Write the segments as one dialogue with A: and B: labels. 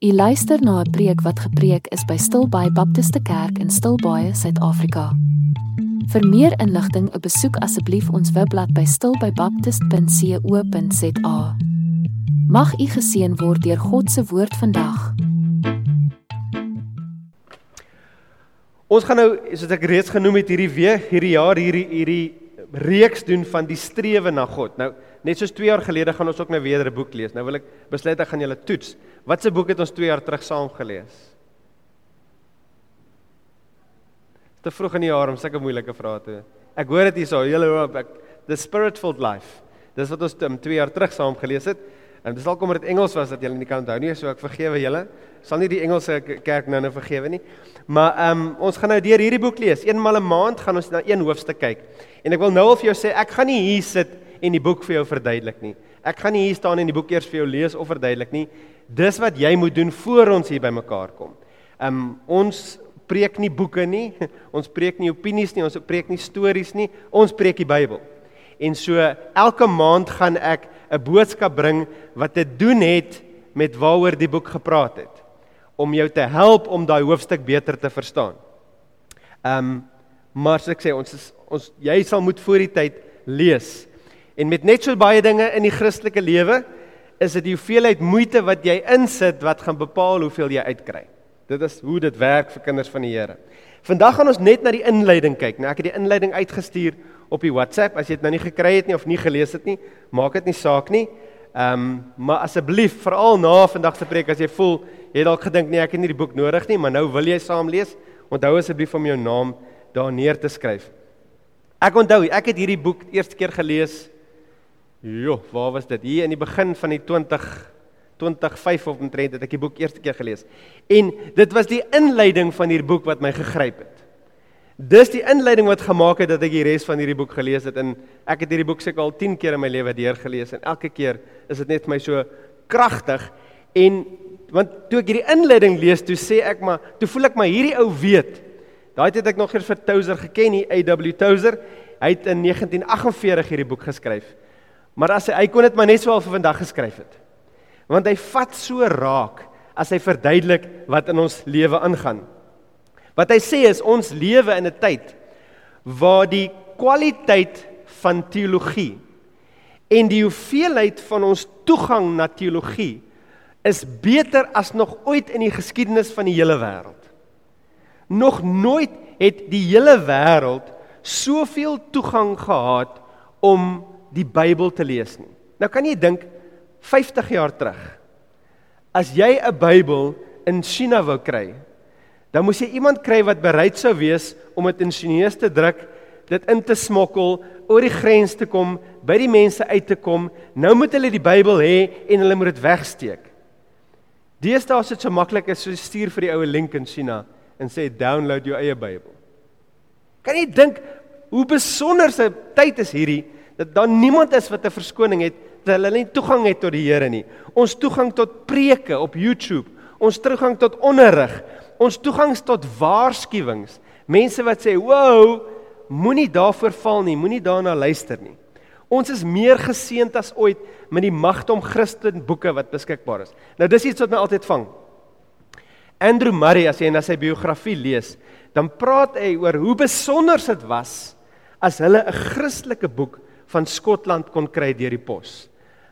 A: U luister na 'n preek wat gepreek is by Stilbaai Baptiste Kerk in Stilbaai, Suid-Afrika. Vir meer inligting, besoek asseblief ons webblad by stilbaibaptist.co.za. Mag u geseën word deur God se woord vandag.
B: Ons gaan nou, soos ek reeds genoem het, hierdie week, hierdie jaar hierdie hierdie reeks doen van die strewe na God. Nou, net soos 2 jaar gelede gaan ons ook nou weer 'n boek lees. Nou wil ek besluit ek gaan julle toets. Watse boek het ons 2 jaar terug saam gelees? Te vroeg in die jaar om sulke moeilike vrae te. Ek hoor dit hierso, julle hoor ek The Spirit-filled Life. Dis wat ons 2 jaar terug saam gelees het. En dis dalk omdat dit Engels was dat julle nie kan onthou nie, so ek vergewe julle. Sal nie die Engelse kerk nou nou vergewe nie. Maar ehm um, ons gaan nou deur hierdie boek lees. Eenmal 'n maand gaan ons na een hoofstuk kyk. En ek wil nou al vir jou sê, ek gaan nie hier sit en die boek vir jou verduidelik nie. Ek gaan nie hier staan en die boek eers vir jou lees of verduidelik nie. Dis wat jy moet doen voor ons hier bymekaar kom. Um, ons preek nie boeke nie. Ons preek nie opinies nie, ons preek nie stories nie. Ons preek die Bybel. En so elke maand gaan ek 'n boodskap bring wat te doen het met waaroor die boek gepraat het om jou te help om daai hoofstuk beter te verstaan. Ehm um, maar soos ek sê ons is, ons jy sal moet voor die tyd lees. En met net so baie dinge in die Christelike lewe is dit die hoeveelheid moeite wat jy insit wat gaan bepaal hoeveel jy uitkry. Dit is hoe dit werk vir kinders van die Here. Vandag gaan ons net na die inleiding kyk. Nou ek het die inleiding uitgestuur op die WhatsApp. As jy dit nou nie gekry het nie of nie gelees het nie, maak dit nie saak nie. Ehm, um, maar asseblief, veral na vandag se preek as jy voel jy het dalk gedink nee, ek het nie die boek nodig nie, maar nou wil jy saam lees, onthou asseblief om jou naam daar neer te skryf. Ek onthou, ek het hierdie boek eerste keer gelees. Jo, waar was dit? Hier in die begin van die 20 2005 of omtrent het ek die boek eerste keer gelees. En dit was die inleiding van hierdie boek wat my gegryp het. Dis die inleiding wat gemaak het dat ek die res van hierdie boek gelees het en ek het hierdie boek seker al 10 keer in my lewe deurgelees en elke keer is dit net vir my so kragtig en want toe ek hierdie inleiding lees, toe sê ek maar, toe voel ek maar hierdie ou weet. Daai het ek nog eers vir Touser geken, die AW Touser. Hy het in 1948 hierdie boek geskryf. Maar as hy hy kon dit maar net so al vir vandag geskryf het want hy vat so raak as hy verduidelik wat in ons lewe aangaan. Wat hy sê is ons lewe in 'n tyd waar die kwaliteit van teologie en die hoeveelheid van ons toegang na teologie is beter as nog ooit in die geskiedenis van die hele wêreld. Nog nooit het die hele wêreld soveel toegang gehad om die Bybel te lees nie. Nou kan jy dink 50 jaar terug. As jy 'n Bybel in China wou kry, dan moes jy iemand kry wat bereid sou wees om dit in Chinese te druk, dit in te smokkel, oor die grens te kom, by die mense uit te kom. Nou moet hulle die Bybel hê en hulle moet dit wegsteek. Deesdae is dit so maklik as so stuur vir die oue link in China en sê download jou eie Bybel. Kan jy dink hoe besonderse tyd is hierdie dat daar niemand is wat 'n verskoning het dat hulle nie toegang het tot die Here nie. Ons toegang tot preke op YouTube, ons toegang tot onderrig, ons toegang tot waarskuwings. Mense wat sê, "Wow, moenie daarvoor val nie, moenie daarna luister nie." Ons is meer geseënd as ooit met die magte om Christen boeke wat beskikbaar is. Nou dis iets wat my altyd vang. Andrew Murray as jy na sy biografie lees, dan praat hy oor hoe besonder dit was as hulle 'n Christelike boek van Skotland kon kry deur die pos.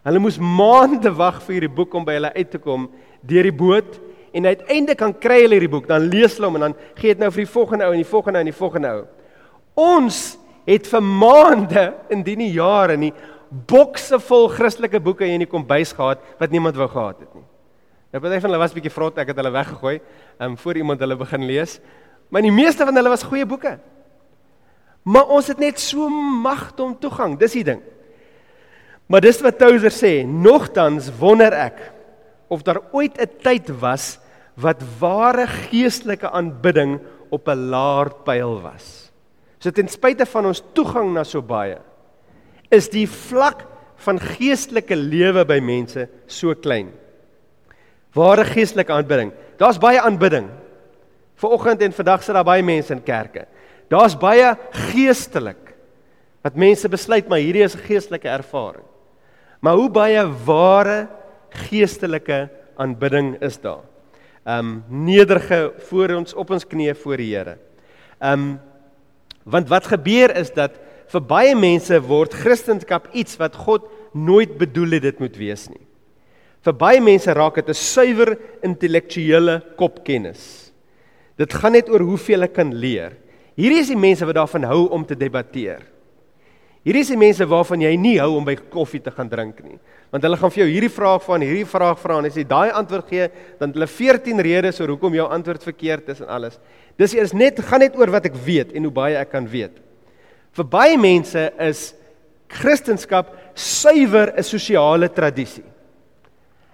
B: Hulle moes maande wag vir hierdie boek om by hulle uit te kom deur die boot en uiteindelik kan kry hulle hierdie boek, dan lees hulle hom en dan gee dit nou vir die volgende ou en die volgende en die volgende ou. Ons het vir maande in die jare nie bokse vol Christelike boeke in die kombuis gehad wat niemand wou gehad het nie. Nou party van hulle was bietjie vrot, ek het hulle weggegooi, um, voor iemand hulle begin lees. Maar die meeste van hulle was goeie boeke. Maar ons het net so magte om toegang. Dis die ding. Maar dis wat Touser sê, nogtans wonder ek of daar ooit 'n tyd was wat ware geestelike aanbidding op 'n laer pyl was. So ten spyte van ons toegang na so baie, is die vlak van geestelike lewe by mense so klein. Ware geestelike aanbidding. Daar's baie aanbidding. Vanoggend en vandag sit daar baie mense in kerke. Daar's baie geestelik wat mense besluit maar hierdie is 'n geestelike ervaring. Maar hoe baie ware geestelike aanbidding is daar? Um nederige voor ons op ons knieë voor die Here. Um want wat gebeur is dat vir baie mense word Christendom iets wat God nooit bedoel het dit moet wees nie. Vir baie mense raak dit 'n suiwer intellektuele kopkennis. Dit gaan net oor hoeveel ek kan leer. Hierdie is die mense wat daarvan hou om te debatteer. Hierdie is die mense waarvan jy nie hou om by koffie te gaan drink nie. Want hulle gaan vir jou hierdie vraag vra en hierdie vraag vra en as jy daai antwoord gee, dan hulle 14 redes oor hoekom jou antwoord verkeerd is en alles. Dis eers net gaan net oor wat ek weet en hoe baie ek kan weet. Vir baie mense is Christendom suiwer 'n sosiale tradisie.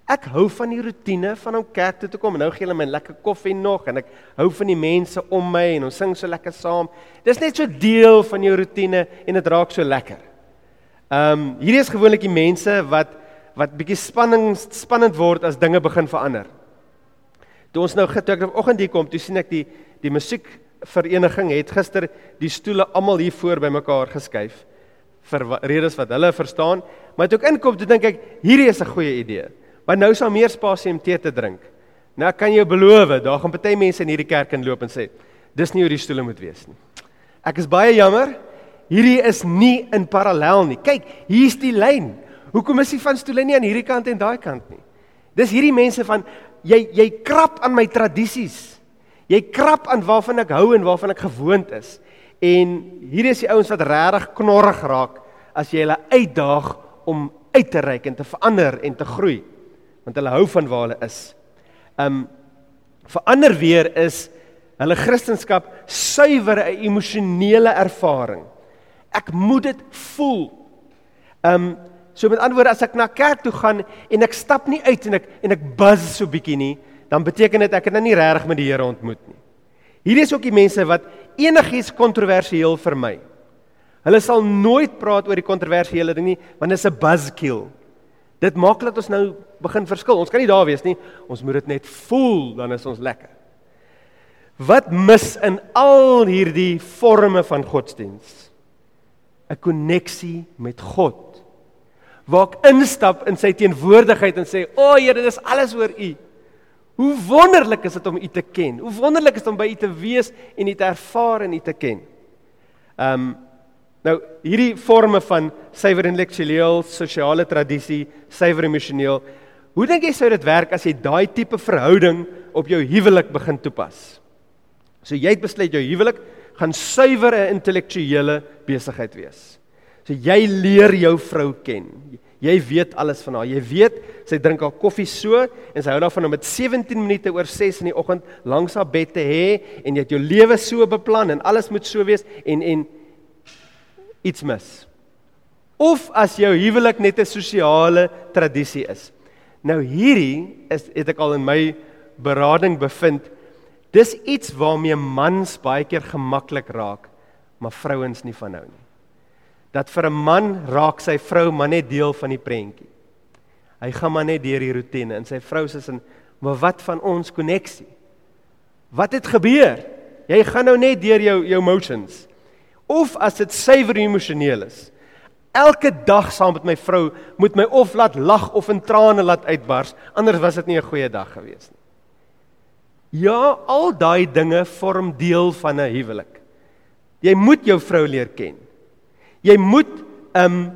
B: Ek hou van die rotine van om kerk toe te kom. Nou gee hulle my lekker koffie nog en ek hou van die mense om my en ons sing so lekker saam. Dis net so deel van jou rotine en dit raak so lekker. Ehm um, hierdie is gewoonlik die mense wat wat bietjie spanning spannend word as dinge begin verander. Toe ons nou gister oggend hier kom, toe sien ek die die musiekvereniging het gister die stoele almal hier voor bymekaar geskuif vir redes wat hulle verstaan, maar toe ek inkom, toe dink ek hierdie is 'n goeie idee. Want nou sal meer spasie om tee te drink. Nou kan jy beloof, daar gaan baie mense in hierdie kerk inloop en sê, dis nie hoe die stoele moet wees nie. Ek is baie jammer. Hierdie is nie in parallel nie. Kyk, hier's die lyn. Hoekom is die van stoele nie aan hierdie kant en daai kant nie? Dis hierdie mense van jy jy krap aan my tradisies. Jy krap aan waarvan ek hou en waarvan ek gewoond is. En hier is die ouens wat regtig knorrig raak as jy hulle uitdaag om uit te reik en te verander en te groei want hulle hou van waar hulle is. Um verander weer is hulle kristendom suiwer 'n emosionele ervaring. Ek moet dit voel. Um so met ander woorde as ek na kerk toe gaan en ek stap nie uit en ek en ek buzz so bietjie nie, dan beteken dit ek het nou nie regtig met die Here ontmoet nie. Hierdie is ook die mense wat enigiets kontroversieel vermy. Hulle sal nooit praat oor die kontroversiële ding nie, want dit is 'n buzzkill. Dit maak dat ons nou begin verskil. Ons kan nie daar wees nie. Ons moet dit net voel, dan is ons lekker. Wat mis in al hierdie forme van godsdiens? 'n Koneksie met God. Waar ek instap in sy teenwoordigheid en sê, "O Here, dit is alles oor U." Hoe wonderlik is dit om U te ken. Hoe wonderlik is dit om by U te wees en U te ervaar en U te ken. Ehm um, Nou, hierdie forme van suiwer intellektueel, sosiale tradisie, suiwer emosioneel. Hoe dink jy sou dit werk as jy daai tipe verhouding op jou huwelik begin toepas? So jy het besluit jou huwelik gaan suiwer 'n intellektuele besigheid wees. So jy leer jou vrou ken. Jy weet alles van haar. Jy weet sy drink haar koffie so en sy hou daarvan om met 17 minute oor 6 in die oggend langs haar bed te hê en jy het jou lewe so beplan en alles moet so wees en en iets mis. Of as jou huwelik net 'n sosiale tradisie is. Nou hierdie is het ek al in my berading bevind. Dis iets waarmee mans baie keer gemaklik raak, maar vrouens nie van nou nie. Dat vir 'n man raak sy vrou maar net deel van die prentjie. Hy gaan maar net deur die rotine en sy vrou sê sin, "Maar wat van ons koneksie? Wat het gebeur? Jy gaan nou net deur jou jou emotions." Of as dit suiwer emosioneel is. Elke dag saam met my vrou moet my of laat lag of in trane laat uitbars, anders was dit nie 'n goeie dag gewees nie. Ja, al daai dinge vorm deel van 'n huwelik. Jy moet jou vrou leer ken. Jy moet 'n um,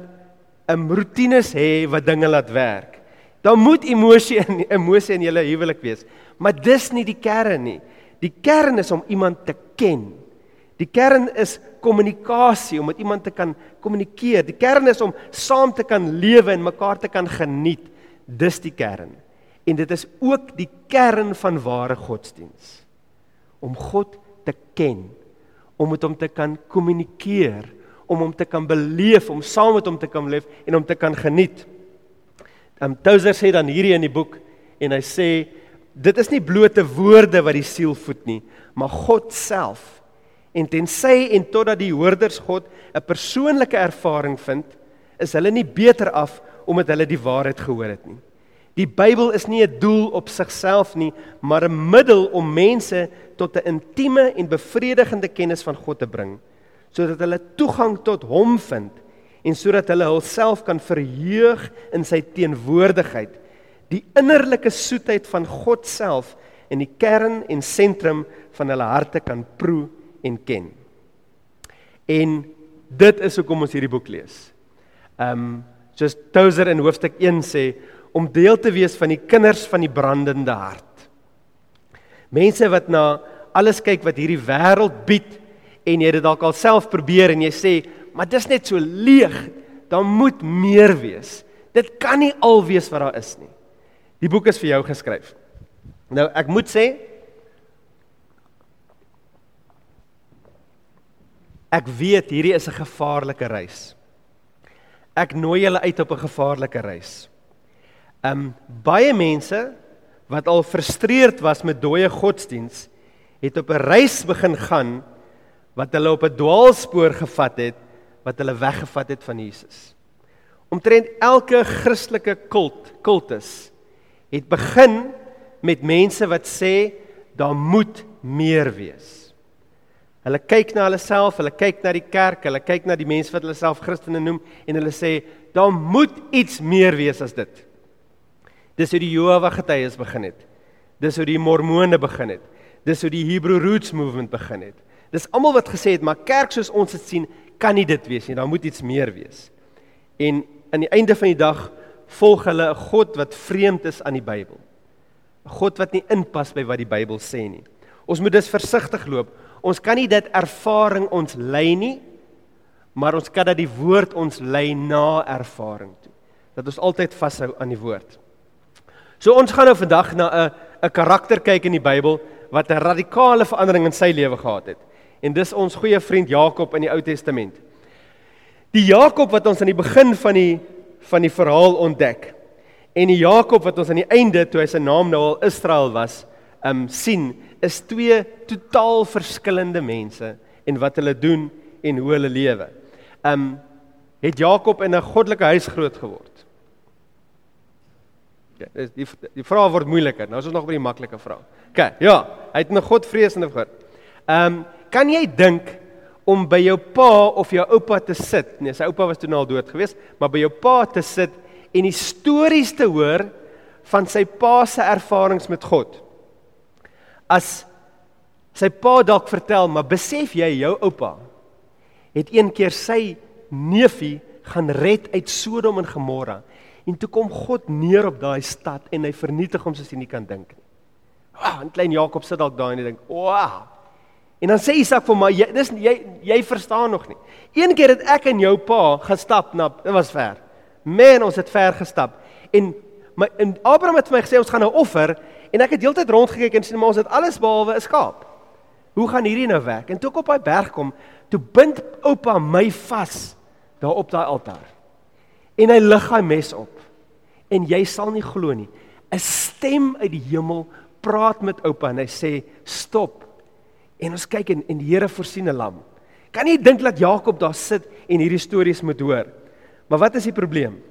B: 'n um, rotines hê wat dinge laat werk. Daar moet emosie in emosie in julle huwelik wees, maar dis nie die kern nie. Die kern is om iemand te ken. Die kern is kommunikasie om met iemand te kan kommunikeer. Die kern is om saam te kan lewe en mekaar te kan geniet. Dis die kern. En dit is ook die kern van ware godsdiens. Om God te ken, om met hom te kan kommunikeer, om hom te kan beleef, om saam met hom te kan leef en om te kan geniet. Um Tozer sê dan hierdie in die boek en hy sê dit is nie blote woorde wat die siel voed nie, maar God self En tensy en totdat die hoorders God 'n persoonlike ervaring vind, is hulle nie beter af omdat hulle die waarheid gehoor het nie. Die Bybel is nie 'n doel op sigself nie, maar 'n middel om mense tot 'n intieme en bevredigende kennis van God te bring, sodat hulle toegang tot Hom vind en sodat hulle hulself kan verheug in sy teenwoordigheid. Die innerlike soetheid van God self in die kern en sentrum van hulle harte kan proe en ken. En dit is hoekom ons hierdie boek lees. Um soos Tozer in hoofstuk 1 sê om deel te wees van die kinders van die brandende hart. Mense wat na alles kyk wat hierdie wêreld bied en jy dit dalk al self probeer en jy sê, maar dis net so leeg. Daar moet meer wees. Dit kan nie al wees wat daar is nie. Die boek is vir jou geskryf. Nou ek moet sê ek weet hierdie is 'n gevaarlike reis. Ek nooi julle uit op 'n gevaarlike reis. Um baie mense wat al frustreerd was met dooie godsdiens, het op 'n reis begin gaan wat hulle op 'n dwaalspoor gevat het wat hulle weggevat het van Jesus. Omtrent elke Christelike kult, kultus het begin met mense wat sê daar moet meer wees. Hulle kyk na hulle self, hulle kyk na die kerk, hulle kyk na die mense wat hulle self Christene noem en hulle sê daar moet iets meer wees as dit. Dis hoe die Jehova getuies begin het. Dis hoe die Mormone begin het. Dis hoe die Hebrew Roots Movement begin het. Dis almal wat gesê het, maar kerk soos ons dit sien, kan nie dit wees nie. Daar moet iets meer wees. En aan die einde van die dag volg hulle 'n God wat vreemd is aan die Bybel. 'n God wat nie inpas by wat die Bybel sê nie. Ons moet dus versigtig loop. Ons kan nie dit ervaring ons lei nie, maar ons kan dat die woord ons lei na ervaring toe. Dat ons altyd vashou aan die woord. So ons gaan nou vandag na 'n 'n karakter kyk in die Bybel wat 'n radikale verandering in sy lewe gehad het. En dis ons goeie vriend Jakob in die Ou Testament. Die Jakob wat ons aan die begin van die van die verhaal ontdek. En die Jakob wat ons aan die einde toe hy sy naam nou al Israel was, um sien, is twee totaal verskillende mense en wat hulle doen en hoe hulle lewe. Um het Jakob in 'n goddelike huis groot geword. Ja, dis die die vraag word moeiliker. Nou is ons nog by die maklike vraag. OK, ja, hy het 'n Godvreesende God. Ehm, um, kan jy dink om by jou pa of jou oupa te sit? Nee, sy oupa was toe nou al dood gewees, maar by jou pa te sit en die stories te hoor van sy pa se ervarings met God. As sy pa dalk vertel, maar besef jy jou oupa het een keer sy neefie gaan red uit Sodom en Gomorra En toe kom God neer op daai stad en hy vernietig hom soos jy nie kan dink nie. Ah, en klein Jakob sit dalk daar en hy dink, "Wow." En dan sê Isak vir my, jy dis jy jy verstaan nog nie. Een keer het ek en jou pa gestap na dit was ver. Man, ons het ver gestap. En my en Abraham het vir my gesê ons gaan nou offer en ek het heeltyd rondgekyk en sien maar ons het alles behalwe 'n skaap. Hoe gaan hierdie nou werk? En toe ek op daai berg kom, toe bind oupa my vas daar op daai altaar. En hy lig hy mes op en jy sal nie glo nie. 'n Stem uit die hemel praat met oupa en hy sê: "Stop." En ons kyk en, en die Here voorsien 'n lam. Kan jy dink dat Jakob daar sit en hierdie stories moet hoor? Maar wat is die probleem?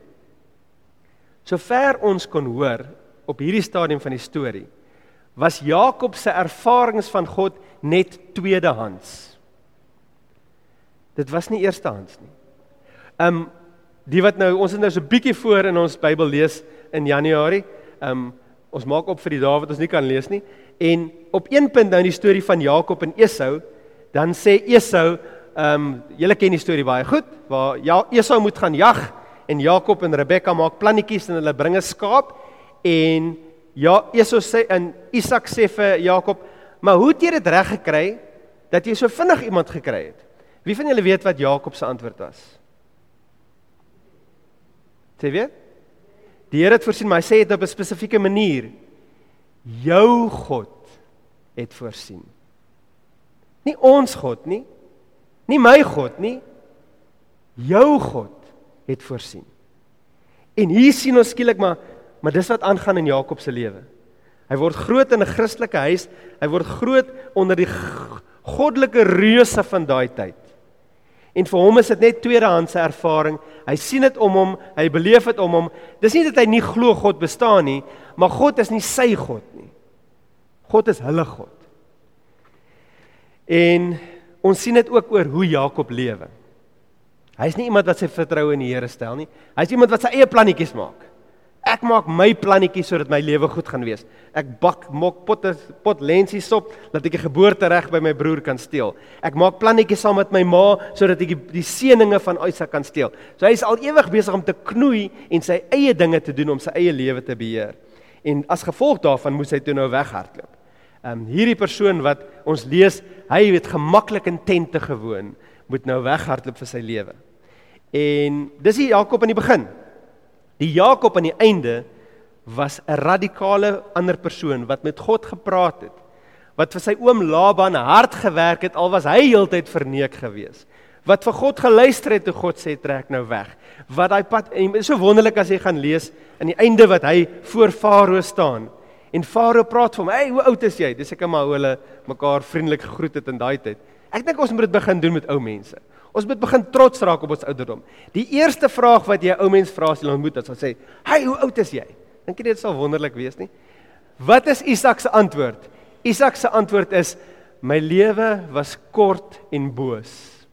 B: Sover ons kon hoor op hierdie stadium van die storie, was Jakob se ervarings van God net tweedehands. Dit was nie eerstehands nie. Um die wat nou ons het nou so 'n bietjie voor in ons Bybel lees in Januarie. Um ons maak op vir die dae wat ons nie kan lees nie. En op een punt nou in die storie van Jakob en Esau, dan sê Esau, um julle ken die storie baie goed, waar ja Esau moet gaan jag en Jakob en Rebekka maak plannetjies en hulle bring 'n skaap en ja Esau sê en Isak sê vir Jakob, "Maar hoe het jy dit reg gekry dat jy so vinnig iemand gekry het?" Wie van julle weet wat Jakob se antwoord was? Sê weer? Die Here het voorsien, maar hy sê dit op 'n spesifieke manier. Jou God het voorsien. Nie ons God nie. Nie my God nie. Jou God het voorsien. En hier sien ons skielik maar maar dis wat aangaan in Jakob se lewe. Hy word groot in 'n Christelike huis. Hy word groot onder die goddelike reuse van daai tyd. En vir hom is dit net tweedehandse ervaring. Hy sien dit om hom, hy beleef dit om hom. Dis nie dat hy nie glo God bestaan nie, maar God is nie sy God nie. God is hulle God. En ons sien dit ook oor hoe Jakob lewe. Hy's nie iemand wat sy vertroue in die Here stel nie. Hy's iemand wat sy eie plannetjies maak. Ek maak my plannetjies sodat my lewe goed gaan wees. Ek bak mok potte pot lensies op dat ek die geboortereg by my broer kan steel. Ek maak plannetjies saam met my ma sodat ek die, die seëninge van Isaac kan steel. So hy is al ewig besig om te knoei en sy eie dinge te doen om sy eie lewe te beheer. En as gevolg daarvan moes hy toe nou weghardloop. Ehm um, hierdie persoon wat ons lees, hy het gemaklik in tente gewoon, moet nou weghardloop vir sy lewe. En dis die Jakob aan die begin. Die Jakob aan die einde was 'n radikale ander persoon wat met God gepraat het. Wat vir sy oom Laban hard gewerk het al was hy heeltyd verneek gewees. Wat vir God geluister het toe God sê trek nou weg. Wat daai pad en is so wonderlik as jy gaan lees aan die einde wat hy voor Farao staan. En Farao praat vir hom: "Hey, hoe oud is jy?" Dis ek maar hoe hulle mekaar vriendelik gegroet het in daai tyd. Ek dink ons moet dit begin doen met ou mense. Ons moet begin trots raak op ons ouderdom. Die eerste vraag wat jy 'n ou mens vra as jy ontmoet, is wat sê, "Hey, hoe oud is jy?" Dink jy dit sal wonderlik wees nie? Wat is Isak se antwoord? Isak se antwoord is, "My lewe was kort en boos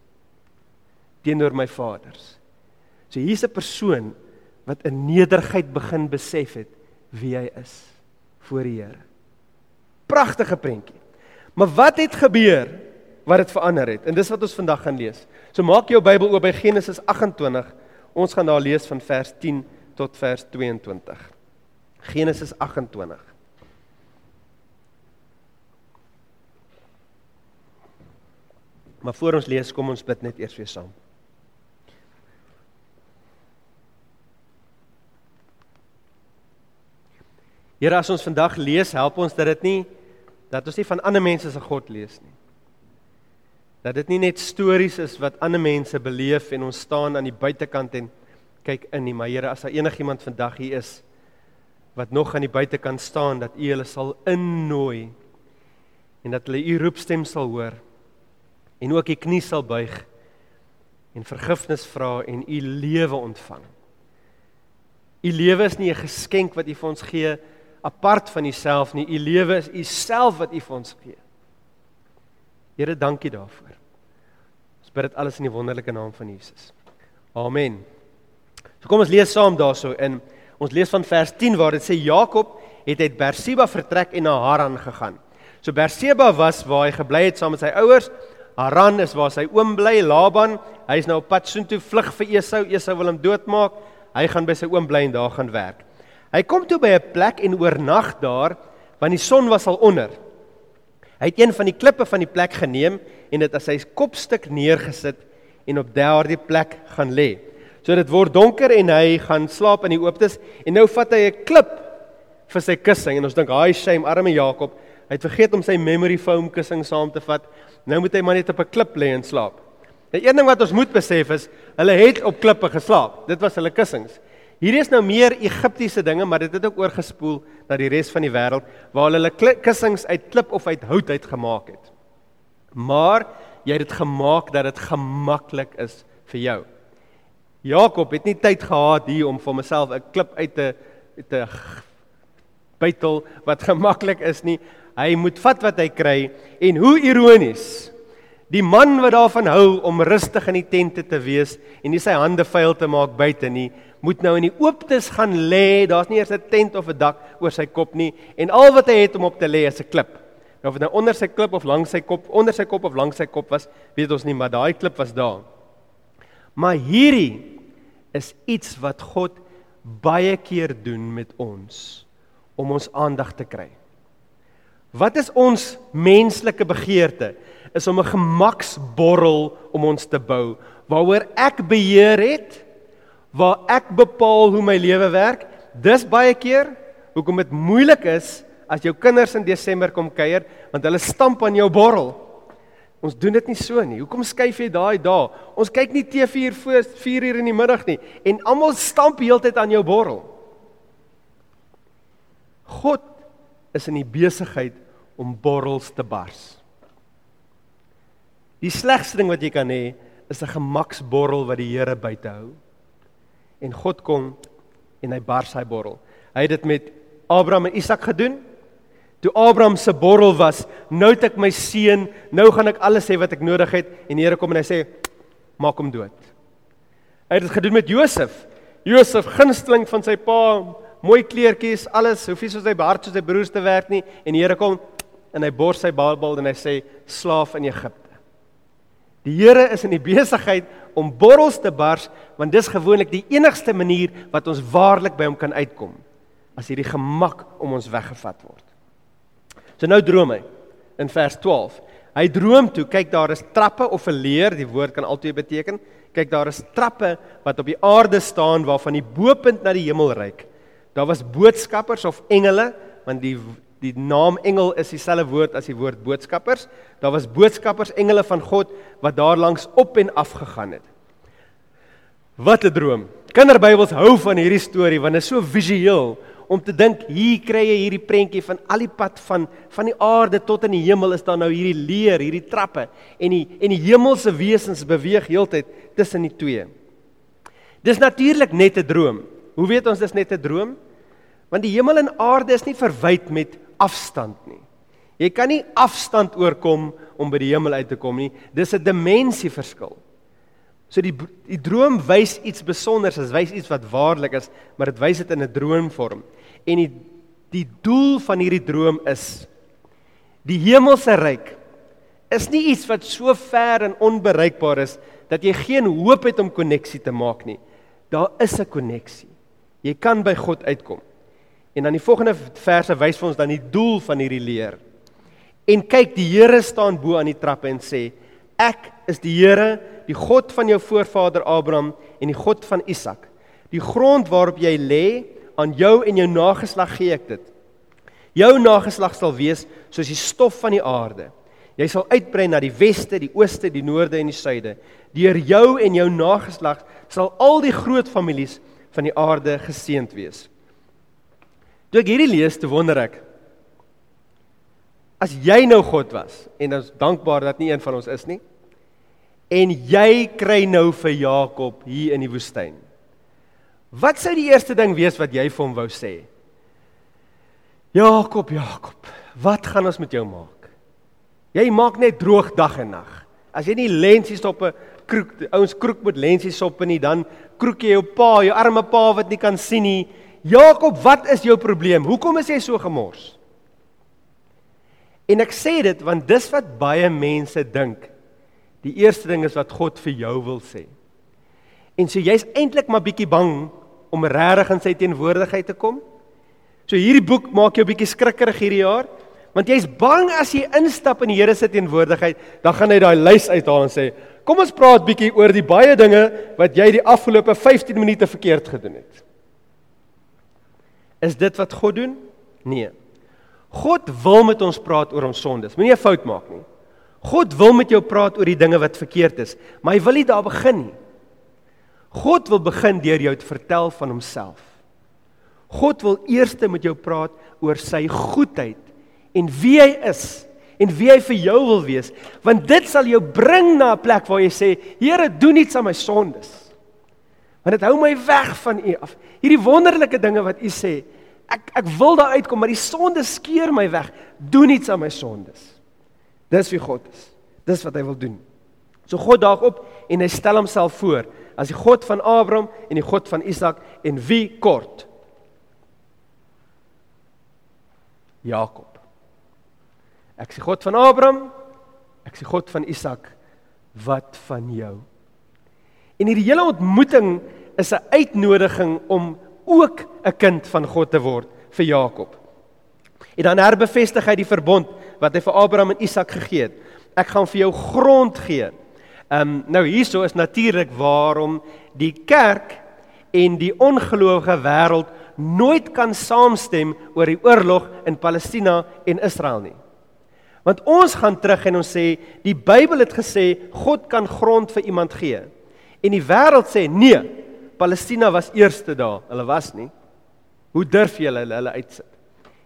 B: teenoor my vaders." So hier's 'n persoon wat in nederigheid begin besef het wie hy is voor die Here. Pragtige prentjie. Maar wat het gebeur wat dit verander het? En dis wat ons vandag gaan lees. So maak jou Bybel oop by Genesis 28. Ons gaan daar lees van vers 10 tot vers 22. Genesis 28. Maar voor ons lees, kom ons bid net eers weer saam. Here, as ons vandag lees, help ons dat dit nie dat ons nie van ander mense se God lees nie dat dit nie net stories is wat ander mense beleef en ons staan aan die buitekant en kyk in nie, maar Here, as daar enigiemand vandag hier is wat nog aan die buitekant staan, dat U hulle sal innooi en dat hulle U roepstem sal hoor en ook die knie sal buig en vergifnis vra en U lewe ontvang. U lewe is nie 'n geskenk wat U vir ons gee apart van Uself nie. U lewe is U self wat U vir ons gee. Here, dankie daarvoor. Ons bid dit alles in die wonderlike naam van Jesus. Amen. So kom ons lees saam daarso in ons lees van vers 10 waar dit sê Jakob het uit Berseba vertrek en na Haran gegaan. So Berseba was waar hy gebly het saam met sy ouers. Haran is waar sy oom bly, Laban. Hy is nou op pad soontoe vlug vir Esau. Esau wil hom doodmaak. Hy gaan by sy oom bly en daar gaan werk. Hy kom toe by 'n plek en oornag daar want die son was al onder. Hy het een van die klippe van die plek geneem en dit as sy kopstuk neergesit en op daardie plek gaan lê. So dit word donker en hy gaan slaap in die ooptes en nou vat hy 'n klip vir sy kussing en ons dink, "Haai shame, arme Jakob, hy het vergeet om sy memory foam kussing saam te vat. Nou moet hy maar net op 'n klip lê en slaap." Die een ding wat ons moet besef is, hulle het op klippe geslaap. Dit was hulle kussings. Hierdie is nou meer Egiptiese dinge, maar dit het ook oorgespoel na die res van die wêreld waar hulle kussings uit klip of uit hout uit gemaak het. Maar jy het dit gemaak dat dit gemaklik is vir jou. Jakob het nie tyd gehad hier om vir homself 'n klip uit te te bytel wat gemaklik is nie. Hy moet vat wat hy kry en hoe ironies. Die man wat daarvan hou om rustig in die tente te wees en nie sy hande vuil te maak buite nie, moet nou in die ooptes gaan lê. Daar's nie eers 'n tent of 'n dak oor sy kop nie en al wat hy het om op te lê is 'n klip. Nou of dit nou onder sy klip of langs sy kop, onder sy kop of langs sy kop was, weet ons nie, maar daai klip was daar. Maar hierdie is iets wat God baie keer doen met ons om ons aandag te kry. Wat is ons menslike begeerte? Is om 'n gemaksborrel om ons te bou waaroor ek beheer het waar ek bepaal hoe my lewe werk. Dis baie keer hoekom dit moeilik is as jou kinders in Desember kom kuier want hulle stamp aan jou borrel. Ons doen dit nie so nie. Hoekom skuif jy daai dae? Ons kyk nie TV hier voor 4 uur in die middag nie en almal stamp heeltyd aan jou borrel. God is in die besigheid om borrels te bars. Die slegste ding wat jy kan hê is 'n gemaksborrel wat die Here buite hou en God kom en hy bars sy borrel. Hy het dit met Abraham en Isak gedoen. Toe Abraham se borrel was, nou het ek my seun, nou gaan ek alles hê wat ek nodig het en die Here kom en hy sê maak hom dood. Hy het dit gedoen met Josef. Josef, gunsteling van sy pa mooi kleertjies, alles, hoef nie soos hy behard soos sy broers te werk nie en die Here kom en hy bors sy Bybel en hy sê slaaf in Egipte. Die Here is in die besigheid om borrels te bars want dis gewoonlik die enigste manier wat ons waarlik by hom kan uitkom as hierdie gemak om ons weggevat word. So nou droom hy in vers 12. Hy droom toe, kyk daar is trappe of 'n leer, die woord kan altyd beteken. Kyk daar is trappe wat op die aarde staan waarvan die bopunt na die hemel reik. Daar was boodskappers of engele, want die die naam engel is dieselfde woord as die woord boodskappers. Daar was boodskappers, engele van God wat daar langs op en af gegaan het. Wat 'n droom. Kinderbybels hou van hierdie storie want dit is so visueel om te dink hier kry jy hierdie prentjie van al die pad van van die aarde tot in die hemel is daar nou hierdie leer, hierdie trappe en die en die hemelse wesens beweeg heeltyd tussen die twee. Dis natuurlik net 'n droom. Hoe weet ons dis net 'n droom? Want die hemel en aarde is nie verwyd met afstand nie. Jy kan nie afstand oorkom om by die hemel uit te kom nie. Dis 'n dimensieverskil. So die die droom wys iets spesiaals, dit wys iets wat waarlik is, maar dit wys dit in 'n droomvorm. En die die doel van hierdie droom is die hemelse ryk is nie iets wat so ver en onbereikbaar is dat jy geen hoop het om koneksie te maak nie. Daar is 'n koneksie. Jy kan by God uitkom. En dan die volgende verse wys vir ons dan die doel van hierdie leer. En kyk, die Here staan bo aan die trappe en sê: Ek is die Here, die God van jou voorvader Abraham en die God van Isak. Die grond waarop jy lê, aan jou en jou nageslag gee ek dit. Jou nageslag sal wees soos die stof van die aarde. Jy sal uitbrei na die weste, die ooste, die noorde en die suide. Deur jou en jou nageslag sal al die groot families van die aarde geseënd wees. Toe ek hierdie lees, te wonder ek as jy nou God was en ons dankbaar dat nie een van ons is nie en jy kry nou vir Jakob hier in die woestyn. Wat sou die eerste ding wees wat jy vir hom wou sê? Jakob, Jakob, wat gaan ons met jou maak? Jy maak net droog dag en nag. As jy nie lensies op 'n kroek, ouens kroek met lensies op nie, dan kroek jy jou pa, jou arme pa wat nie kan sien nie. Jakob, wat is jou probleem? Hoekom is jy so gemors? En ek sê dit want dis wat baie mense dink. Die eerste ding is wat God vir jou wil sê. En so jy's eintlik maar bietjie bang om regtig in sy teenwoordigheid te kom. So hierdie boek maak jou bietjie skrikkerig hierdie jaar, want jy's bang as jy instap in die Here se teenwoordigheid, dan gaan hy daai lys uithaal en sê, "Kom ons praat bietjie oor die baie dinge wat jy die afgelope 15 minute verkeerd gedoen het." Is dit wat God doen? Nee. God wil met ons praat oor ons sondes. Moenie 'n fout maak nie. God wil met jou praat oor die dinge wat verkeerd is, maar hy wil nie daar begin nie. God wil begin deur jou te vertel van homself. God wil eers met jou praat oor sy goedheid en wie hy is en wie hy vir jou wil wees, want dit sal jou bring na 'n plek waar jy sê, Here, doen iets aan my sondes. Want dit hou my weg van U af. Hierdie wonderlike dinge wat U sê, ek ek wil daar uitkom, maar die sonde skeer my weg. Doen iets aan my sondes. Dis wie God is. Dis wat hy wil doen. So God daag op en hy stel homself voor as die God van Abraham en die God van Isak en wie kort? Jakob. Ek sê God van Abraham, ek sê God van Isak, wat van jou? En hierdie hele ontmoeting is 'n uitnodiging om ook 'n kind van God te word vir Jakob. En dan herbevestig hy die verbond wat hy vir Abraham en Isak gegee het. Ek gaan vir jou grond gee. Ehm um, nou hierso is natuurlik waarom die kerk en die ongelowige wêreld nooit kan saamstem oor die oorlog in Palestina en Israel nie. Want ons gaan terug en ons sê die Bybel het gesê God kan grond vir iemand gee. En die wêreld sê nee, Palestina was eerste daar. Hulle was nie. Hoe durf julle hulle, hulle uitsit?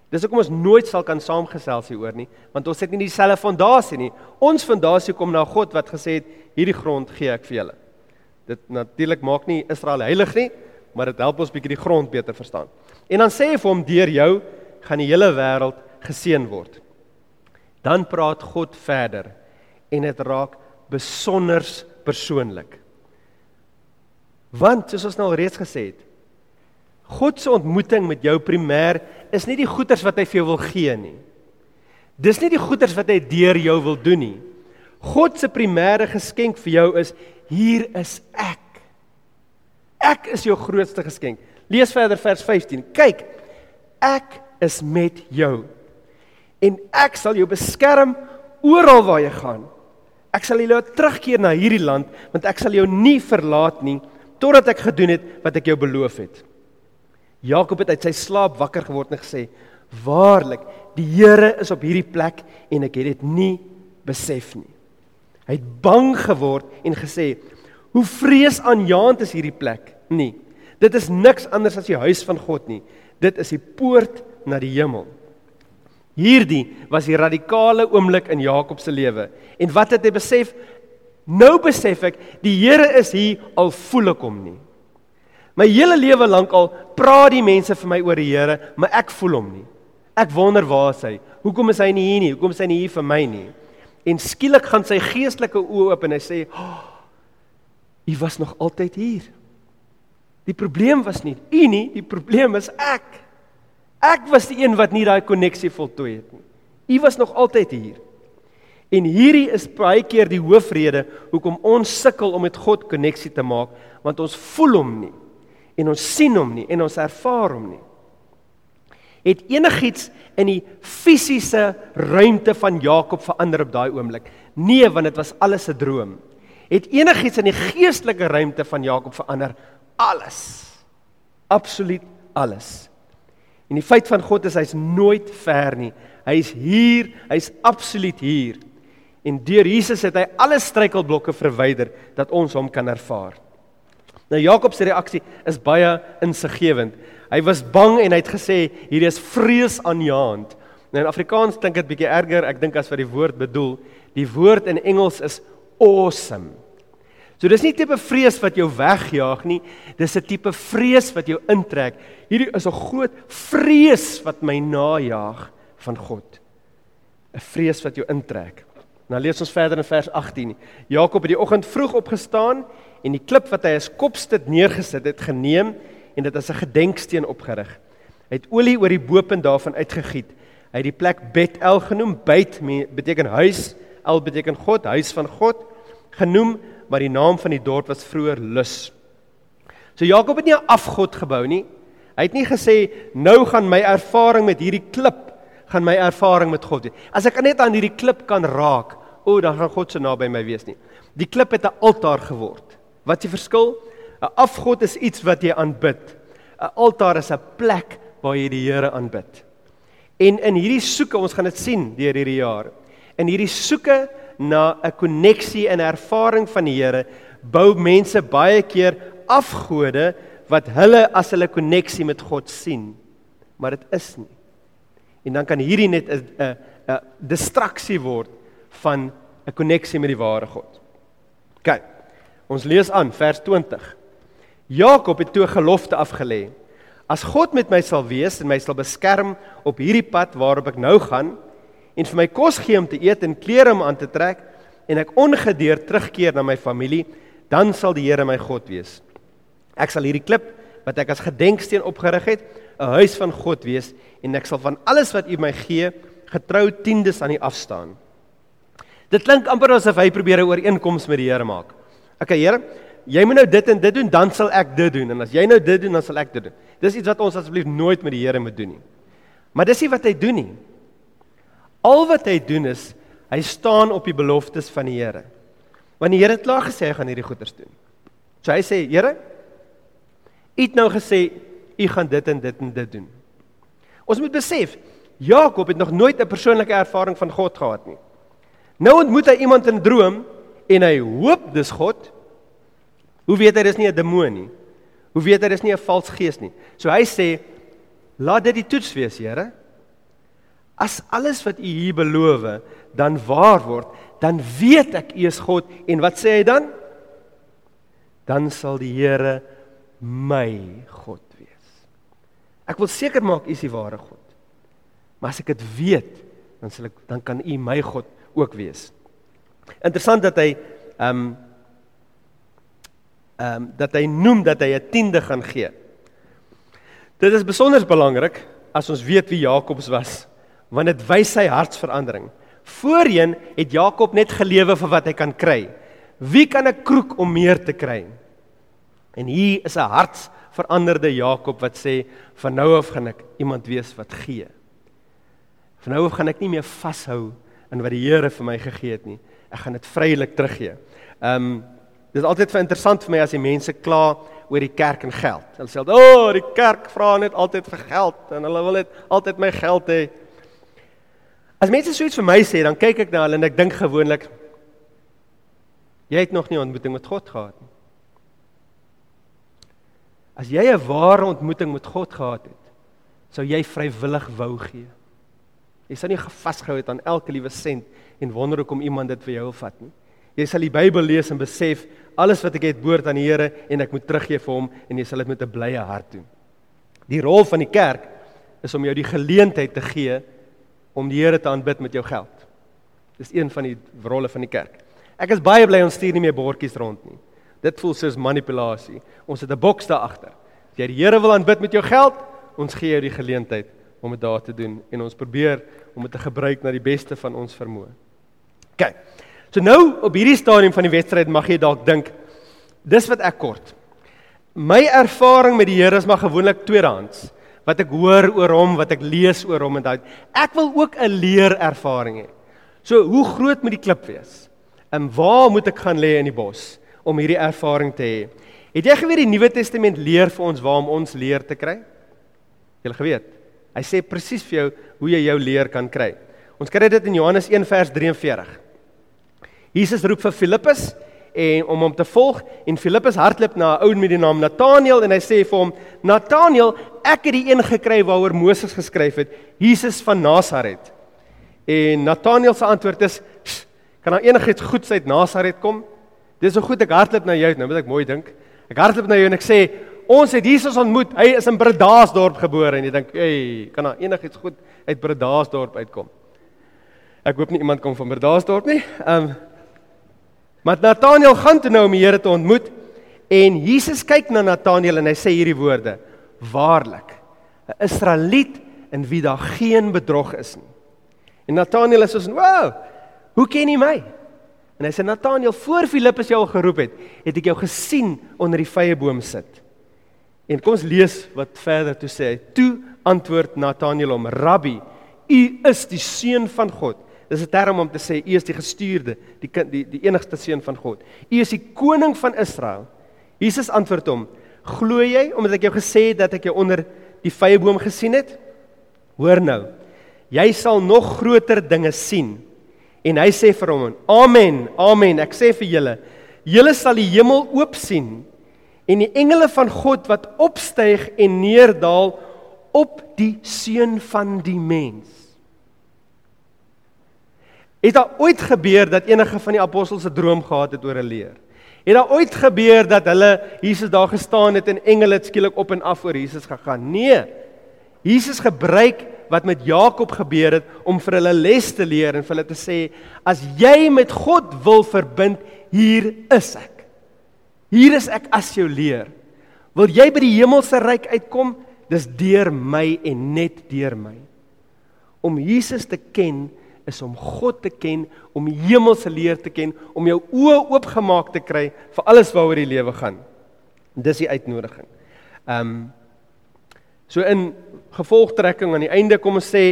B: Dis hoekom ons nooit sal kan saamgesels hieroor nie, want ons het nie dieselfde fondasie nie. Ons fondasie kom na God wat gesê het hierdie grond gee ek vir julle. Dit natuurlik maak nie Israel heilig nie, maar dit help ons bietjie die grond beter verstaan. En dan sê hy vir hom deur jou gaan die hele wêreld geseën word. Dan praat God verder en dit raak besonders persoonlik. Want soos ons nou al reeds gesê het, God se ontmoeting met jou primêr is nie die goeders wat hy vir jou wil gee nie. Dis nie die goeders wat hy deur jou wil doen nie. God se primêre geskenk vir jou is hier is ek. Ek is jou grootste geskenk. Lees verder vers 15. Kyk, ek is met jou. En ek sal jou beskerm oral waar jy gaan. Ek sal jou terugkeer na hierdie land want ek sal jou nie verlaat nie totdat ek gedoen het wat ek jou beloof het. Jakob het uit sy slaap wakker geword en gesê: "Waarlik, die Here is op hierdie plek en ek het dit nie besef nie." Hy het bang geword en gesê: "Hoe vreesaanjaend is hierdie plek?" Nie. Dit is niks anders as die huis van God nie. Dit is die poort na die hemel. Hierdie was die radikale oomblik in Jakob se lewe. En wat het hy besef? Nou besef ek, die Here is hier al voel ek hom nie. My hele lewe lank al praat die mense vir my oor die Here, maar ek voel hom nie. Ek wonder waar is hy? Hoekom is hy nie hier nie? Hoekom is hy nie hier vir my nie? En skielik gaan sy geestelike oë oop en hy sê, "Hy oh, was nog altyd hier." Die probleem was nie u nie, die probleem is ek. Ek was die een wat nie daai koneksie voltooi het nie. U was nog altyd hier. En hierdie is baie keer die hoofrede hoekom ons sukkel om met God koneksie te maak, want ons voel hom nie en ons sien hom nie en ons ervaar hom nie. Het enigiets in die fisiese ruimte van Jakob verander op daai oomblik? Nee, want dit was alles 'n droom. Het enigiets in die geestelike ruimte van Jakob verander? Alles. Absoluut alles. En die feit van God is hy's nooit ver nie. Hy's hier, hy's absoluut hier. En deur Jesus het hy alle struikelblokke verwyder dat ons hom kan ervaar. Nou Jakob se reaksie is baie insiggewend. Hy was bang en hy het gesê hier is vrees aanjaend. Nou in Afrikaans klink dit bietjie erger, ek dink as wat die woord bedoel. Die woord in Engels is awesome. So dis nie tipe vrees wat jou wegjaag nie, dis 'n tipe vrees wat jou intrek. Hierdie is 'n groot vrees wat my najaag van God. 'n Vrees wat jou intrek. Nou lees ons verder in vers 18. Jakob het die oggend vroeg opgestaan en die klip wat hy as kopstit neergesit het, geneem en dit as 'n gedenksteen opgerig. Hy het olie oor die bopunt daarvan uitgegiet. Hy het die plek Bet-El genoem. Bet beteken huis, El beteken God, huis van God genoem maar die naam van die dorp was vroeër Lus. So Jakob het nie 'n afgod gebou nie. Hy het nie gesê nou gaan my ervaring met hierdie klip gaan my ervaring met God wees. As ek net aan hierdie klip kan raak, o, dan gaan God se naby my wees nie. Die klip het 'n altaar geword. Wat is die verskil? 'n Afgod is iets wat jy aanbid. 'n Altaar is 'n plek waar jy die Here aanbid. En in hierdie soeke, ons gaan dit sien deur hierdie jaar. In hierdie soeke na 'n koneksie en ervaring van die Here, bou mense baie keer afgode wat hulle as hulle koneksie met God sien. Maar dit is nie. En dan kan hierdie net 'n 'n 'n distraksie word van 'n koneksie met die ware God. OK. Ons lees aan vers 20. Jakob het toe gelofte afgelê. As God met my sal wees en my sal beskerm op hierdie pad waarop ek nou gaan, en vir my kos gee om te eet en klere om aan te trek en ek ongedeerd terugkeer na my familie, dan sal die Here my God wees. Ek sal hierdie klip wat ek as gedenksteen opgerig het, 'n huis van God wees en ek sal van alles wat U my gee, getrou tiendes aan U afstaan. Dit klink amper asof hy probeer 'n ooreenkoms met die Here maak. OK Here, jy moet nou dit en dit doen, dan sal ek dit doen en as jy nou dit doen, dan sal ek dit doen. Dis iets wat ons asseblief nooit met die Here moet doen nie. Maar dis nie wat hy doen nie. Al wat hy doen is hy staan op die beloftes van die Here. Want die Here het klaar gesê hy gaan hierdie goeders doen. So hy sê, Here, U het nou gesê U gaan dit en dit en dit doen. Ons moet besef, Jakob het nog nooit 'n persoonlike ervaring van God gehad nie. Nou ontmoet hy iemand in 'n droom en hy hoop dis God. Hoe weet hy dis nie 'n demoon nie? Hoe weet hy dis nie 'n vals gees nie? So hy sê, laat dit die toets wees, Here. As alles wat U hier beloof dan waar word, dan weet ek U is God en wat sê hy dan? Dan sal die Here my God. Ek wil seker maak U is die ware God. Maar as ek dit weet, dan sal ek dan kan U my God ook wees. Interessant dat hy ehm um, ehm um, dat hy noem dat hy 'n tiende gaan gee. Dit is besonder belangrik as ons weet wie Jakobs was, want dit wys sy hartsverandering. Voorheen het Jakob net gelewe vir wat hy kan kry. Wie kan 'n kroek om meer te kry? En hier is 'n hartsveranderde Jakob wat sê van nou af gaan ek iemand wees wat gee. Van nou af gaan ek nie meer vashou aan wat die Here vir my gegee het nie. Ek gaan dit vrylik teruggee. Ehm um, dit is altyd vir interessant vir my as die mense kla oor die kerk en geld. Hulle sê, "O, oh, die kerk vra net altyd vir geld en hulle wil net altyd my geld hê." As mense so iets vir my sê, dan kyk ek na hulle en ek dink gewoonlik jy het nog nie ontmoeting met God gehad nie. As jy 'n ware ontmoeting met God gehad het, sou jy vrywillig wou gee. Jy sou nie vasgehou het aan elke liewe sent en wonder hoekom iemand dit vir jou wil vat nie. Jy sal die Bybel lees en besef alles wat ek het behoort aan die Here en ek moet teruggee vir hom en jy sal dit met 'n blye hart doen. Die rol van die kerk is om jou die geleentheid te gee om die Here te aanbid met jou geld. Dis een van die rolle van die kerk. Ek is baie bly ons stuur nie meer bordjies rond nie. Dit voel soos manipulasie. Ons het 'n boks daar agter. As jy die Here wil aanbid met jou geld, ons gee jou die geleentheid om dit daar te doen en ons probeer om dit te gebruik na die beste van ons vermoë. OK. So nou op hierdie stadium van die wedstryd mag jy dalk dink dis wat ek kort. My ervaring met die Here is maar gewoonlik tweedehands. Wat ek hoor oor hom, wat ek lees oor hom en daai ek wil ook 'n leerervaring hê. So hoe groot moet die klip wees? En waar moet ek gaan lê in die bos om hierdie ervaring te hê? Het jy geweet die Nuwe Testament leer vir ons waar om ons leer te kry? Jy het geweet. Hy sê presies vir jou hoe jy jou leer kan kry. Ons kry dit in Johannes 1 vers 43. Jesus roep vir Filippus en om hom te volg en Filippus hardloop na 'n ou met die naam Nataneel en hy sê vir hom Nataneel, ek het die een gekry waaroor Moses geskryf het, Jesus van Nasaret. En Nataneel se antwoord is kan daar enigiets goeds uit Nasaret kom? Dis so goed ek hardloop na jou, nou moet ek mooi dink. Ek hardloop na jou en ek sê ons het Jesus ontmoet. Hy is in Bredasdorp gebore en jy dink, "Ey, kan daar enigiets goed uit Bredasdorp uitkom?" Ek hoop nie iemand kom van Bredasdorp nie. Ehm um, Maar Nathanael gaan toe nou om die Here te ontmoet en Jesus kyk na Nathanael en hy sê hierdie woorde: "Waarlik, 'n Israeliet in wie daar geen bedrog is nie." En Nathanael is so: "Wow, hoe ken jy my?" En hy sê Nathanael, voor Filippus jou geroep het, het ek jou gesien onder die vrye boom sit. En kom ons lees wat verder toe sê hy. Toe antwoord Nathanael hom: "Rabbi, u is die seun van God." Dis 'n term om te sê u is die gestuurde, die kind, die die enigste seun van God. U is die koning van Israel. Jesus antwoord hom: "Glo jy omdat ek jou gesê het dat ek jou onder die vrye boom gesien het? Hoor nou. Jy sal nog groter dinge sien." En hy sê vir hom: "Amen. Amen. Ek sê vir julle, julle sal die hemel oop sien en die engele van God wat opstyg en neerdal op die seun van die mens. Het daar ooit gebeur dat enige van die apostels 'n droom gehad het oor 'n leer? Het daar ooit gebeur dat hulle Jesus daar gestaan het en engele het skielik op en af voor Jesus gegaan? Nee. Jesus gebruik wat met Jakob gebeur het om vir hulle les te leer en vir hulle te sê as jy met God wil verbind, hier is ek. Hier is ek as jou leer. Wil jy by die hemelse ryk uitkom? Dis deur my en net deur my. Om Jesus te ken is om God te ken, om die hemelse leer te ken, om jou oë oopgemaak te kry vir alles waaroor die lewe gaan. Dis die uitnodiging. Ehm um, so in gevolgtrekking aan die einde kom ons sê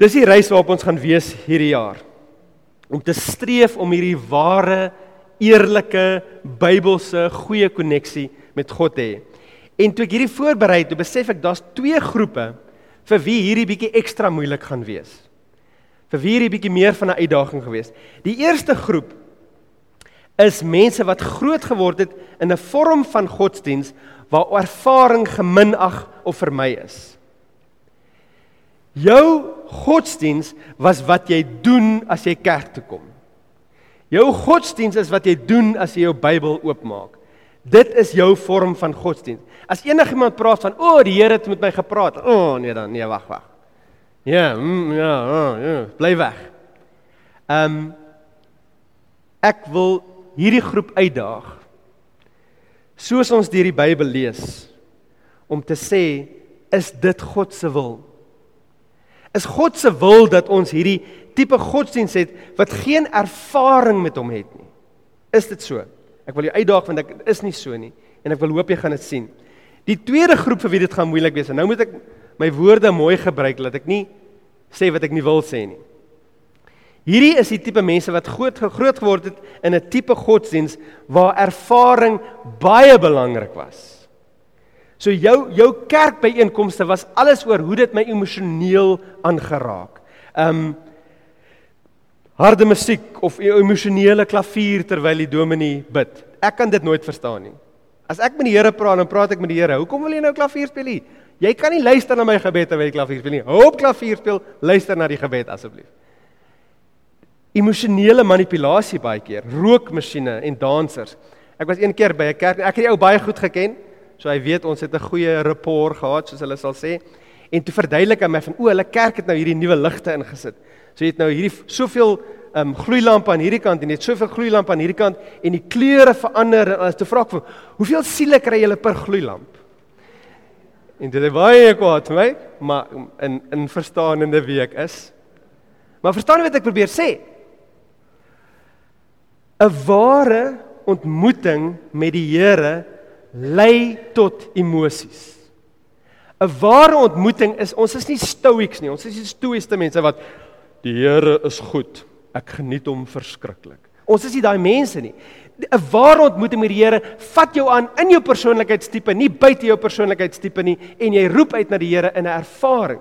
B: dis die reis waarop ons gaan wees hierdie jaar. Om te streef om hierdie ware eerlike Bybelse goeie koneksie met God hê. En toe ek hierdie voorberei het, besef ek daar's twee groepe vir wie hierdie bietjie ekstra moeilik gaan wees. Vir wie hierdie bietjie meer van 'n uitdaging gewees. Die eerste groep is mense wat groot geword het in 'n vorm van godsdiens waar ervaring geminag of vermy is. Jou godsdiens was wat jy doen as jy kerk toe kom. Jou godsdiens is wat jy doen as jy jou Bybel oopmaak. Dit is jou vorm van godsdiens. As enigiemand praat van, "O, oh, die Here het met my gepraat." O, oh, nee dan, nee, wag, wag. Ja, mm, ja, oh, ja, bly weg. Ehm um, ek wil hierdie groep uitdaag. Soos ons deur die Bybel lees, om te sê is dit God se wil? Is God se wil dat ons hierdie tipe godsdiens het wat geen ervaring met hom het nie? Is dit so? Ek wil jou uitdaag want ek is nie so nie en ek wil hoop jy gaan dit sien. Die tweede groep vir wie dit gaan moeilik wees en nou moet ek my woorde mooi gebruik dat ek nie sê wat ek nie wil sê nie. Hierdie is die tipe mense wat groot groot geword het in 'n tipe godsdiens waar ervaring baie belangrik was. So jou jou kerkbyeenkomste was alles oor hoe dit my emosioneel aangeraak. Um harde musiek of emosionele klavier terwyl die dominee bid. Ek kan dit nooit verstaan nie. As ek met die Here praat, dan praat ek met die Here. Hoekom wil jy nou klavier speel nie? Jy kan nie luister na my gebed terwyl jy klavier speel nie. Hou op klavier speel, luister na die gebed asseblief. Emosionele manipulasie baie keer, rookmasjiene en dansers. Ek was een keer by 'n kerk, ek het die ou baie goed geken, so hy weet ons het 'n goeie rapport gehad, soos hulle sal sê. En toe verduidelik hy my van o, hulle kerk het nou hierdie nuwe ligte ingesit. So jy het nou hierdie soveel ehm um, gloeilampe aan hierdie kant en jy het soveel gloeilampe aan hierdie kant en die kleure verander en as te vra ek vir hoeveel siele kry jy per gloeilamp? En dit is baie kwaad vir my, maar in in verstaanende week is. Maar verstaan jy wat ek probeer sê? 'n Ware ontmoeting met die Here lei tot emosies. 'n Ware ontmoeting is ons is nie stoics nie. Ons is nie stoïste mense wat die Here is goed. Ek geniet hom verskriklik. Ons is nie daai mense nie. 'n ware ontmoeting met die Here vat jou aan in jou persoonlikheidstipe, nie buite jou persoonlikheidstipe nie en jy roep uit na die Here in 'n ervaring.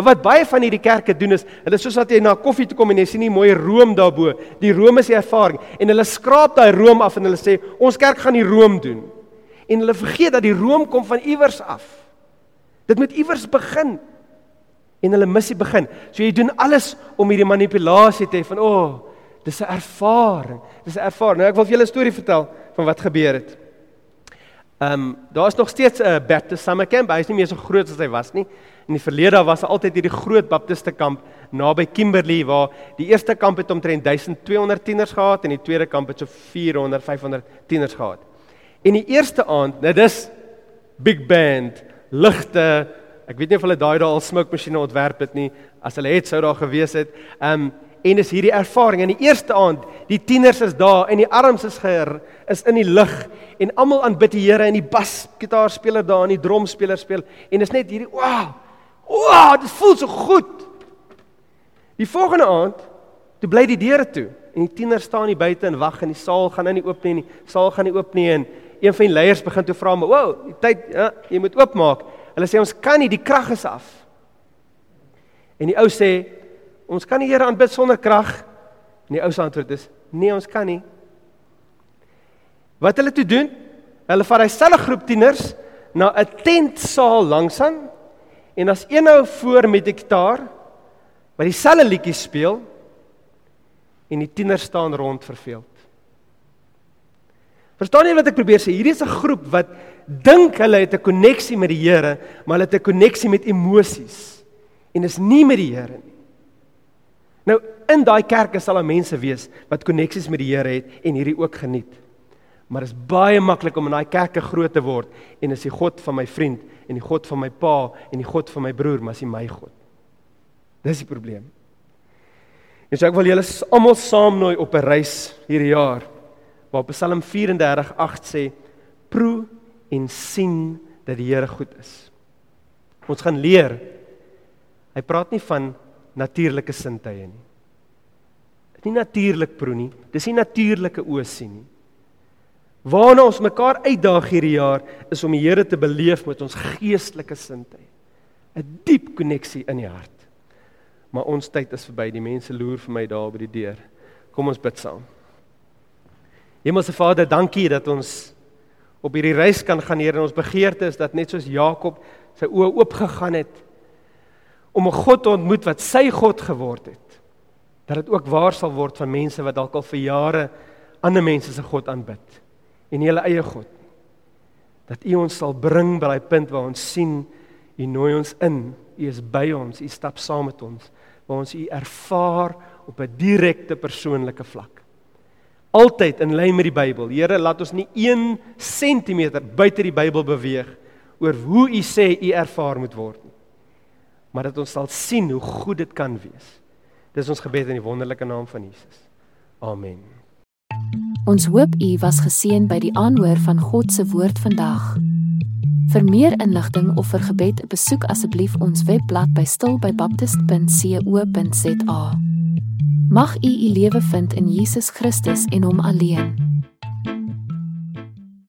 B: Maar wat baie van hierdie kerke doen is, hulle soos wat jy na koffie toe kom en jy sien nie mooi room daarbo. Die room is die ervaring en hulle skraap daai room af en hulle sê ons kerk gaan die room doen. En hulle vergeet dat die room kom van iewers af. Dit moet iewers begin. En hulle missie begin. So jy doen alles om hierdie manipulasie te hê van o, oh, dis 'n ervaring. Dis 'n ervaring. Nou ek wil vir julle 'n storie vertel van wat gebeur het. Ehm um, daar is nog steeds 'n Baptist summer camp. Hy is nie meer so groot as hy was nie. In die verlede was daar altyd hierdie groot Baptiste kamp naby Kimberley waar die eerste kamp het omtrent 1200 tieners gehad en die tweede kamp het so 400 500 tieners gehad. En die eerste aand, nou dis big band, ligte, ek weet nie of hulle daai daai al smoke masjiene ontwerp het nie. As hulle het sou daar gewees het. Ehm um, en dis hierdie ervaring in die eerste aand die tieners is daar en die arms is geher is in die lig en almal aanbid die Here en die bas gitaarspeler daar en die dromspeler speel en dis net hierdie wow wow dit voel so goed. Die volgende aand toe bly die deure toe en die tieners staan hier buite en wag en die saal gaan nou nie oop nie en die saal gaan nie oop nie en een van die leiers begin toe vra maar wow die tyd ja, jy moet oopmaak. Hulle sê ons kan nie die krag is af. En die ou sê Ons kan die Here aanbid sonder krag. En die ou se antwoord is: Nee, ons kan nie. Wat hulle toe doen? Hulle vat daai selfe groep tieners na 'n tentsaal langsaan en as een ou voor met 'n gitaar wat dieselfde liedjie speel en die tieners staan rond verveeld. Verstaan jy wat ek probeer sê? Hierdie is 'n groep wat dink hulle het 'n koneksie met die Here, maar hulle het 'n koneksie met emosies en is nie met die Here nie. Nou in daai kerke sal daar mense wees wat koneksies met die Here het en hierdie ook geniet. Maar dit is baie maklik om in daai kerke groot te word en is die God van my vriend en die God van my pa en die God van my broer, maar is nie my God. Dis die probleem. En so ek wil julle almal saamnooi op 'n reis hierdie jaar waar Psalm 34:8 sê: "Proe en sien dat die Here goed is." Ons gaan leer. Hy praat nie van natuurlike sintuie nie. Dit is nie natuurlik proe nie. Dis nie natuurlike oë sien nie. Waarna ons mekaar uitdaag hierdie jaar is om die Here te beleef met ons geestelike sintuie. 'n Diep koneksie in die hart. Maar ons tyd is verby. Die mense loer vir my daar by die deur. Kom ons bid saam. Hemelse Vader, dankie dat ons op hierdie reis kan gaan, Here, en ons begeerte is dat net soos Jakob sy oë oopgegaan het om 'n God te ontmoet wat sy God geword het. Dat dit ook waar sal word van mense wat dalk al vir jare ander mense se God aanbid en hulle eie God. Dat U ons sal bring by daai punt waar ons sien U nooi ons in, U is by ons, U stap saam met ons, waar ons U ervaar op 'n direkte persoonlike vlak. Altyd in lyn met die Bybel. Here, laat ons nie 1 cm buite die Bybel beweeg oor hoe u sê u ervaar moet word nie. Maar dat ons sal sien hoe goed dit kan wees. Dis ons gebed in die wonderlike naam van Jesus. Amen.
A: Ons hoop u was geseën by die aanhoor van God se woord vandag. Vir meer inligting of vir gebed, besoek asseblief ons webblad by stilbybaptist.co.za. Mag u u lewe vind in Jesus Christus en hom alleen.